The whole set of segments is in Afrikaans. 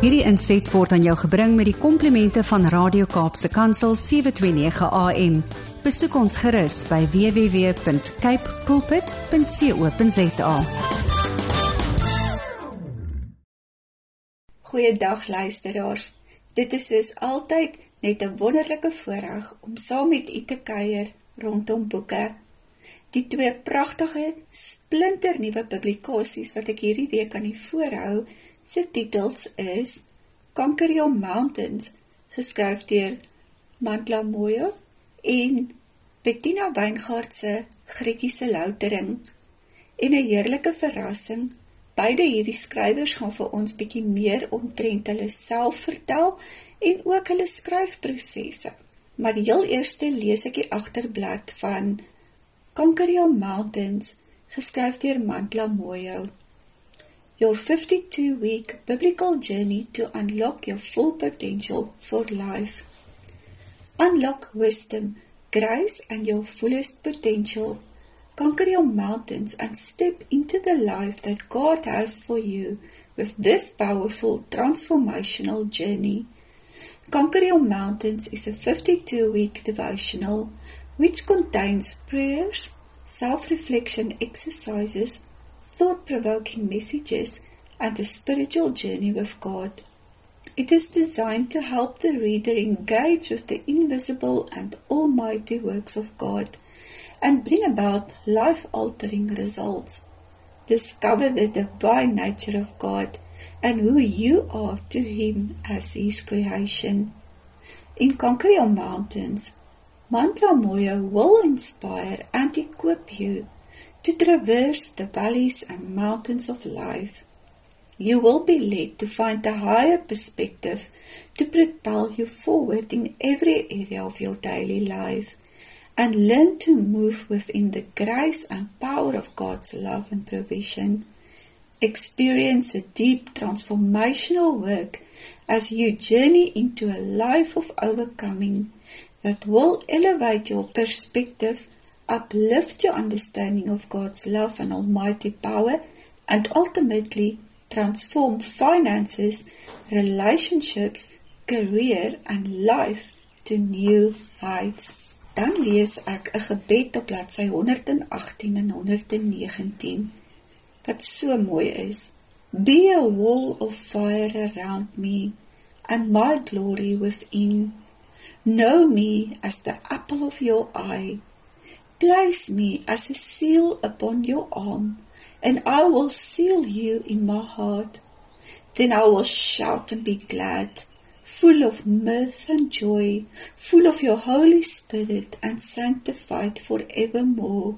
Hierdie inset word aan jou gebring met die komplimente van Radio Kaapse Kansel 729 AM. Besoek ons gerus by www.cape pulpit.co.za. Goeiedag luisteraars. Dit is soos altyd net 'n wonderlike voorreg om saam met u te kuier rondom boeke. Die twee pragtige splinternuwe publikasies wat ek hierdie week aan u voorhou, se titels is Conquer Your Mountains geskryf deur Mantla Moyo en Bettina Weingart se Griekse loutering. En 'n heerlike verrassing beide hierdie skrywers gaan vir ons bietjie meer omtrent hulle self vertel en ook hulle skryfprosesse. Maar die heel eerste lees ek die agterblad van Conquer Your Mountains geskryf deur Mantla Moyo your 52 week biblical journey to unlock your full potential for life. Unlock wisdom, grace, and your fullest potential. Conquer your mountains and step into the life that God has for you with this powerful transformational journey. Conquer Your Mountains is a 52 week devotional which contains prayers, self reflection exercises, thought provoking messages and a spiritual journey with God. It is designed to help the reader engage with the invisible and almighty works of God and bring about life altering results. Discover the divine nature of God and who you are to Him as His creation. In Conquer Your Mountains, Mantla Moya will inspire and equip you to traverse the valleys and mountains of life. You will be led to find a higher perspective to propel you forward in every area of your daily life and learn to move within the grace and power of God's love and provision. Experience a deep transformational work as you journey into a life of overcoming that will elevate your perspective uplift your understanding of God's love and almighty power, and ultimately transform finances, relationships, career, and life to new heights. Dan lees ek 'n gebed op bladsy 118 en 119 wat so mooi is. Be a wall of fire around me and my glory within. Know me as the apple of your eye Place me as a seal upon your arm, and I will seal you in my heart. Then I will shout and be glad, full of mirth and joy, full of your Holy Spirit and sanctified forevermore.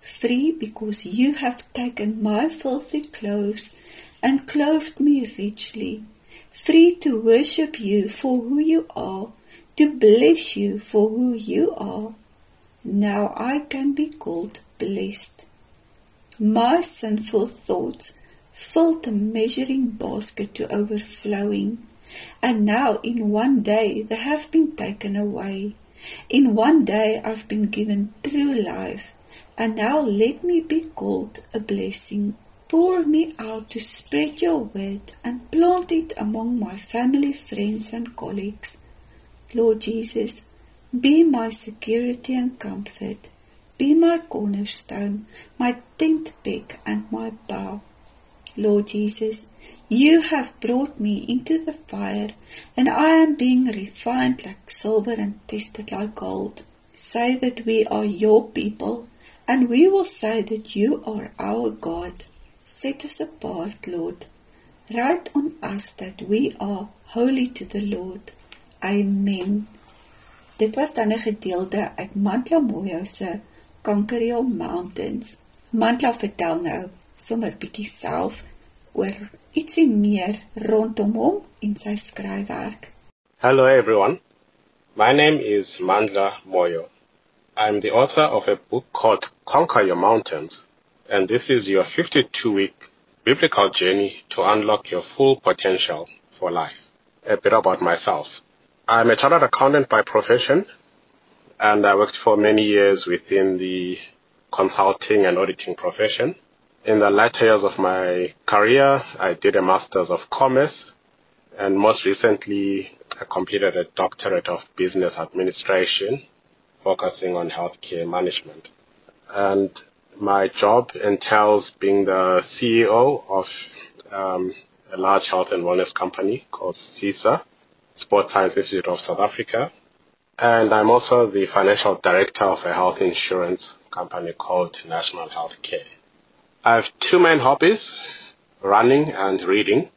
Free because you have taken my filthy clothes and clothed me richly. Free to worship you for who you are, to bless you for who you are now I can be called blessed. My sinful thoughts filled the measuring basket to overflowing, and now in one day they have been taken away. In one day I've been given true life, and now let me be called a blessing. Pour me out to spread your word and plant it among my family, friends, and colleagues. Lord Jesus, be my security and comfort. Be my cornerstone, my tent peg, and my bow. Lord Jesus, you have brought me into the fire, and I am being refined like silver and tested like gold. Say that we are your people, and we will say that you are our God. Set us apart, Lord. Write on us that we are holy to the Lord. Amen. Dit was dan 'n gedeelte uit Mantla Moyo se Conqueror Mountains. Mantla vertel nou sommer bietjie self oor ietsie meer rondom hom en sy skryfwerk. Hello everyone. My name is Mandla Moyo. I'm the author of a book called Conquer Your Mountains, and this is your 52 week biblical journey to unlock your full potential for life. A bit about myself. I'm a chartered accountant by profession, and I worked for many years within the consulting and auditing profession. In the latter years of my career, I did a Master's of Commerce and most recently I completed a doctorate of business administration focusing on healthcare management. And my job entails being the CEO of um, a large health and wellness company called CISA, Sports Science Institute of South Africa. And I'm also the financial director of a health insurance company called National Healthcare. I have two main hobbies, running and reading.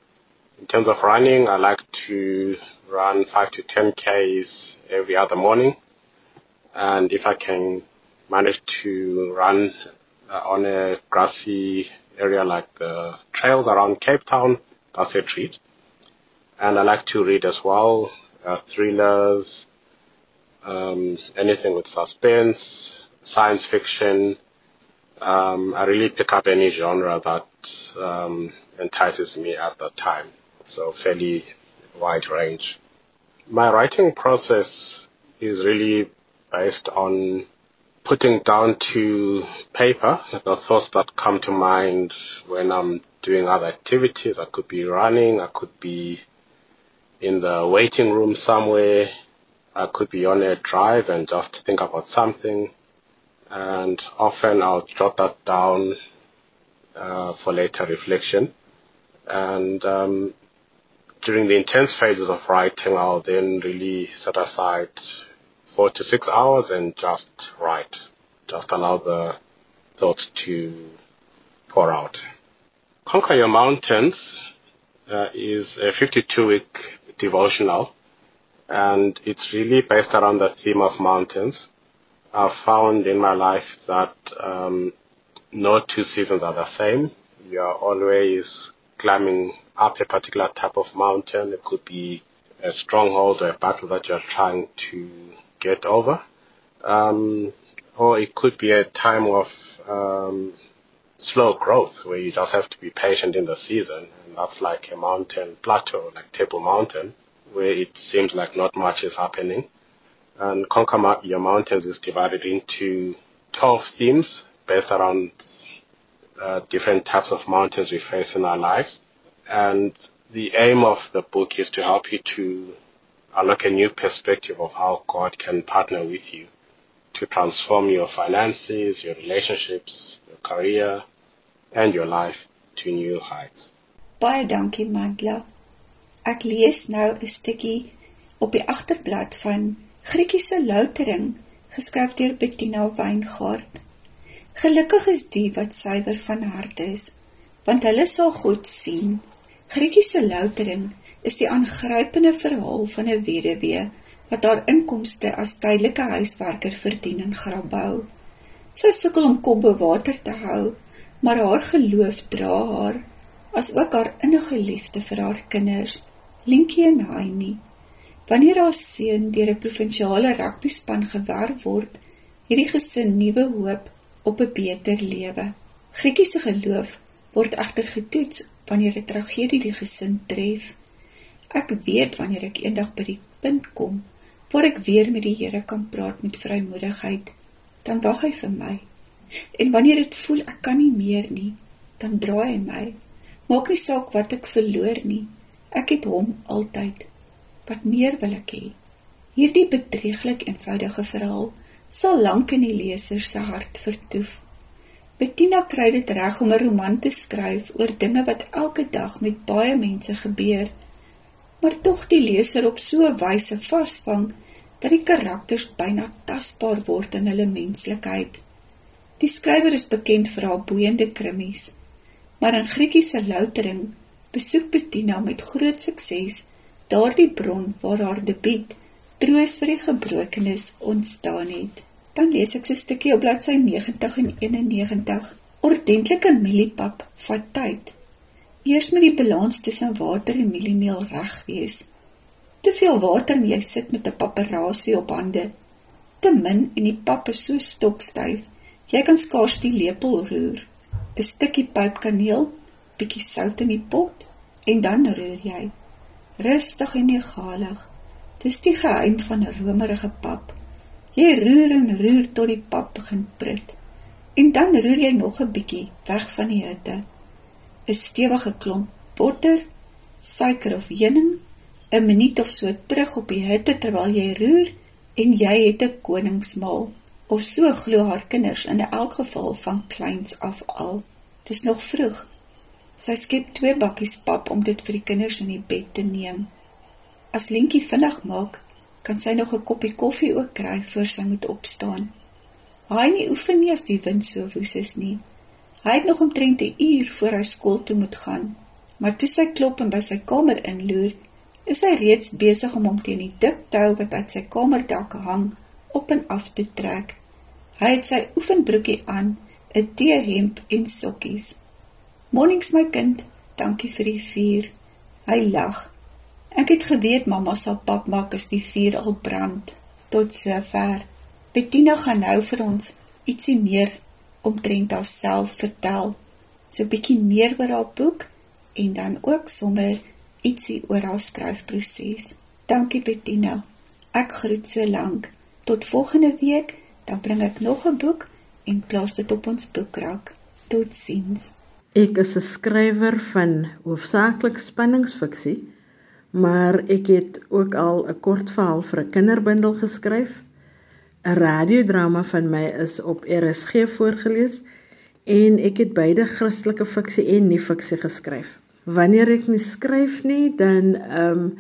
In terms of running, I like to run 5 to 10 Ks every other morning. And if I can manage to run uh, on a grassy area like the trails around Cape Town, that's a treat. And I like to read as well, uh, thrillers, um, anything with suspense, science fiction. Um, I really pick up any genre that um, entices me at that time. So fairly wide range. My writing process is really based on putting down to paper the thoughts that come to mind when I'm doing other activities. I could be running, I could be in the waiting room somewhere, I could be on a drive and just think about something. And often I'll jot that down uh, for later reflection. And um, during the intense phases of writing, I'll then really set aside four to six hours and just write. Just allow the thoughts to pour out. Conquer Your Mountains uh, is a 52 week devotional and it's really based around the theme of mountains. I've found in my life that um, no two seasons are the same. You are always climbing up a particular type of mountain. It could be a stronghold or a battle that you're trying to get over. Um, or it could be a time of um, slow growth where you just have to be patient in the season. And that's like a mountain plateau, like Table Mountain, where it seems like not much is happening. And Conquer Your Mountains is divided into 12 themes based around uh, different types of mountains we face in our lives. And the aim of the book is to help you to unlock a new perspective of how God can partner with you to transform your finances, your relationships, your career, and your life to new heights. Baie dankie Mandla. Ek lees nou 'n stukkie op die agterblad van Griekiese Loutering, geskryf deur Bettina Weingart. Gelukkig is die wat suiwer van hart is, want hulle sal God sien. Griekiese Loutering is die aangrypende verhaal van 'n weduwee wat haar inkomste as tydelike huiswerker verdien in Grabouw. Sy sukkel om kop bo water te hou, maar haar geloof dra haar, as ook haar innige liefde vir haar kinders, Linkie en Heini. Wanneer haar seun deur 'n provinsiale rugbyspan gewerf word, hierdie gesin nuwe hoop op 'n beter lewe. Grietjie se geloof word egter getoets wanneer 'n tragedie die gesin tref. Ek weet wanneer ek eendag by die punt kom waar ek weer met die Here kan praat met vrymoedigheid, dan wag hy vir my. En wanneer dit voel ek kan nie meer nie, dan draai hy my. Maak nie saak wat ek verloor nie. Ek het hom altyd. Wat meer wil ek hê? Hierdie bedrieglik eenvoudige verhaal sal lank in die leser se hart vertoef. Bettina kry dit reg om 'n roman te skryf oor dinge wat elke dag met baie mense gebeur maar tog die leser op so 'n wyse vasvang dat die karakters byna tasbaar word in hulle menslikheid. Die skrywer is bekend vir haar boeiende krimmies, maar in Griekiese Loutering besoek Bettina met groot sukses daardie bron waar haar debuut Troos vir die gebrokenes ontstaan het. Dan lees ek 'n stukkie op bladsy 90 en 91. Ordentlike mieliepap vat tyd. Eers moet die balans tussen water en mieliemeel reg wees. Te veel water en jy sit met 'n paparasie op hande. Te min en die pap is so stokstyf, jy kan skaars die lepel roer. 'n Stukkie pypkaneel, bietjie sout in die pot en dan roer jy. Rustig en egalig. Dis die geheim van 'n romerige pap. Jy roer en roer tot die pap begin prit. En dan roer jy nog 'n bietjie weg van die hitte. 'n stewige klomp botter, suiker of heuning 'n minuut of so terug op die hitte terwyl jy roer en jy het 'n koningsmaal. Of so glo haar kinders in elk geval van kleins af al. Dis nog vroeg. Sy skep twee bakkies pap om dit vir die kinders in die bed te neem. As Lentjie vinnig maak, kan sy nog 'n koppie koffie ook kry voor sy moet opstaan. Hy nie oefen nie as die wind so woes is nie. Hy het nog omtrent 'n uur voor hy skool toe moet gaan. Maar toe sy klop en by sy kamer inloer, is hy reeds besig om hom teen die dik tou wat uit sy kamerdak hang op en af te trek. Hy het sy oefenbroekie aan, 'n T-hemp en sokkies. "Mornings my kind, dankie vir die vuur." Hy lag. Ek het geweet mamma sal pap maak as die vuur al brand. Tot sover. Bettina gaan nou vir ons ietsie meer omtrent haarself vertel. So 'n bietjie meer oor haar boek en dan ook sommer ietsie oor haar skryfproses. Dankie Bettina. Ek groet so lank. Tot volgende week, dan bring ek nog 'n boek en plaas dit op ons boekrak. Totsiens. Ek is 'n skrywer van hoofsaaklik spanningsfiksie, maar ek het ook al 'n kort verhaal vir 'n kinderbundel geskryf. 'n Radiodrama van my is op RSG voorgeles en ek het beide Christelike fiksie en nie fiksie geskryf. Wanneer ek nie skryf nie, dan ehm um,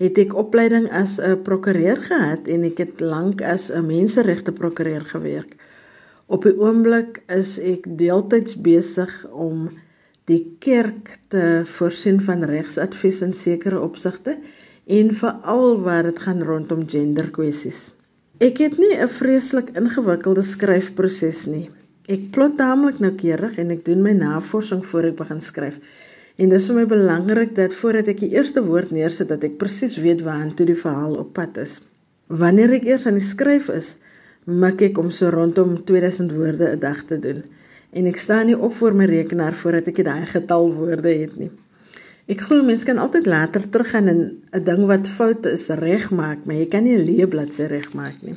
het ek opleiding as 'n prokureur gehad en ek het lank as 'n menseregte prokureur gewerk. Op die oomblik is ek deeltyds besig om die kerk te voorsien van regsadvies in sekere opsigte en veral waar dit gaan rondom genderkwessies. Ek het nie 'n vreeslik ingewikkelde skryfproses nie. Ek plot taamlik noukeurig en ek doen my navorsing voor ek begin skryf. En dit is vir my belangrik dat voordat ek die eerste woord neersit dat ek presies weet waartoe die verhaal op pad is. Wanneer ek eers aan die skryf is, mik ek om so rondom 2000 woorde 'n dag te doen. En ek staan nie op voor my rekenaar voordat ek daai getal woorde het nie. Ek glo mense kan altyd later teruggaan en 'n ding wat fout is regmaak, maar jy kan nie 'n leë bladsy regmaak nie.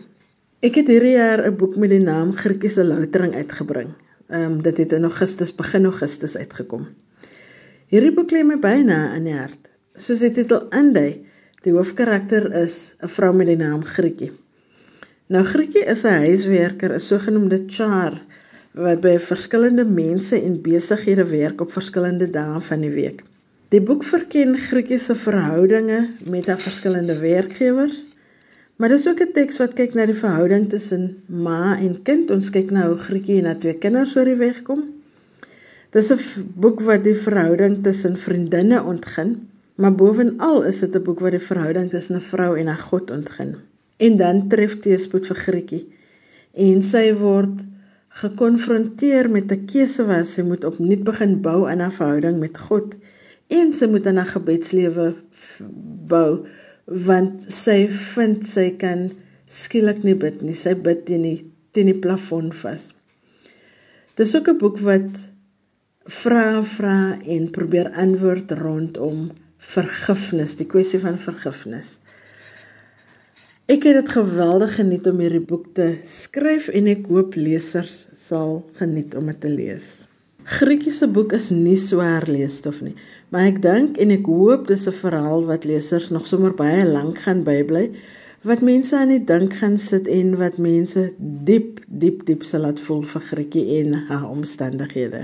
Ek het hierdie jaar 'n boek met die naam Griekse Loutering uitgebring. Ehm um, dit het in Augustus begin Augustus uitgekom. Hierdie boek lê my byna aan die hart. Soos die titel indui, die hoofkarakter is 'n vrou met die naam Grietjie. Nou Grietjie is 'n huiswerker, 'n sogenaamde char wat by verskillende mense en besighede werk op verskillende dae van die week. Die boek verken Grietjie se verhoudinge met haar verskillende werkgewers, maar dis ook 'n teks wat kyk na die verhouding tussen ma en kind. Ons kyk na hoe Grietjie en haar twee kinders oor die weg kom. Dis 'n boek wat die verhouding tussen vriendinne ontgin, maar bovenal is dit 'n boek wat die verhouding tussen 'n vrou en haar God ontgin. En dan tref teespoed vir Grietjie en sy word gekonfronteer met 'n keuse wat sy moet opnuut begin bou in haar verhouding met God en sy moet aan haar gebedslewe bou want sy vind sy kan skielik nie bid nie sy bid teen die teen die plafon vas. Dis ook 'n boek wat vra vra en probeer antwoord rondom vergifnis, die kwessie van vergifnis. Ek het dit geweldig geniet om hierdie boek te skryf en ek hoop lesers sal geniet om dit te lees. Grietjie se boek is nie swaar leesstof nie, maar ek dink en ek hoop dis 'n verhaal wat lesers nog sommer baie lank gaan bybly, wat mense aan die dink gaan sit en wat mense diep diep diep sal laat voel vir Grietjie en haar omstandighede.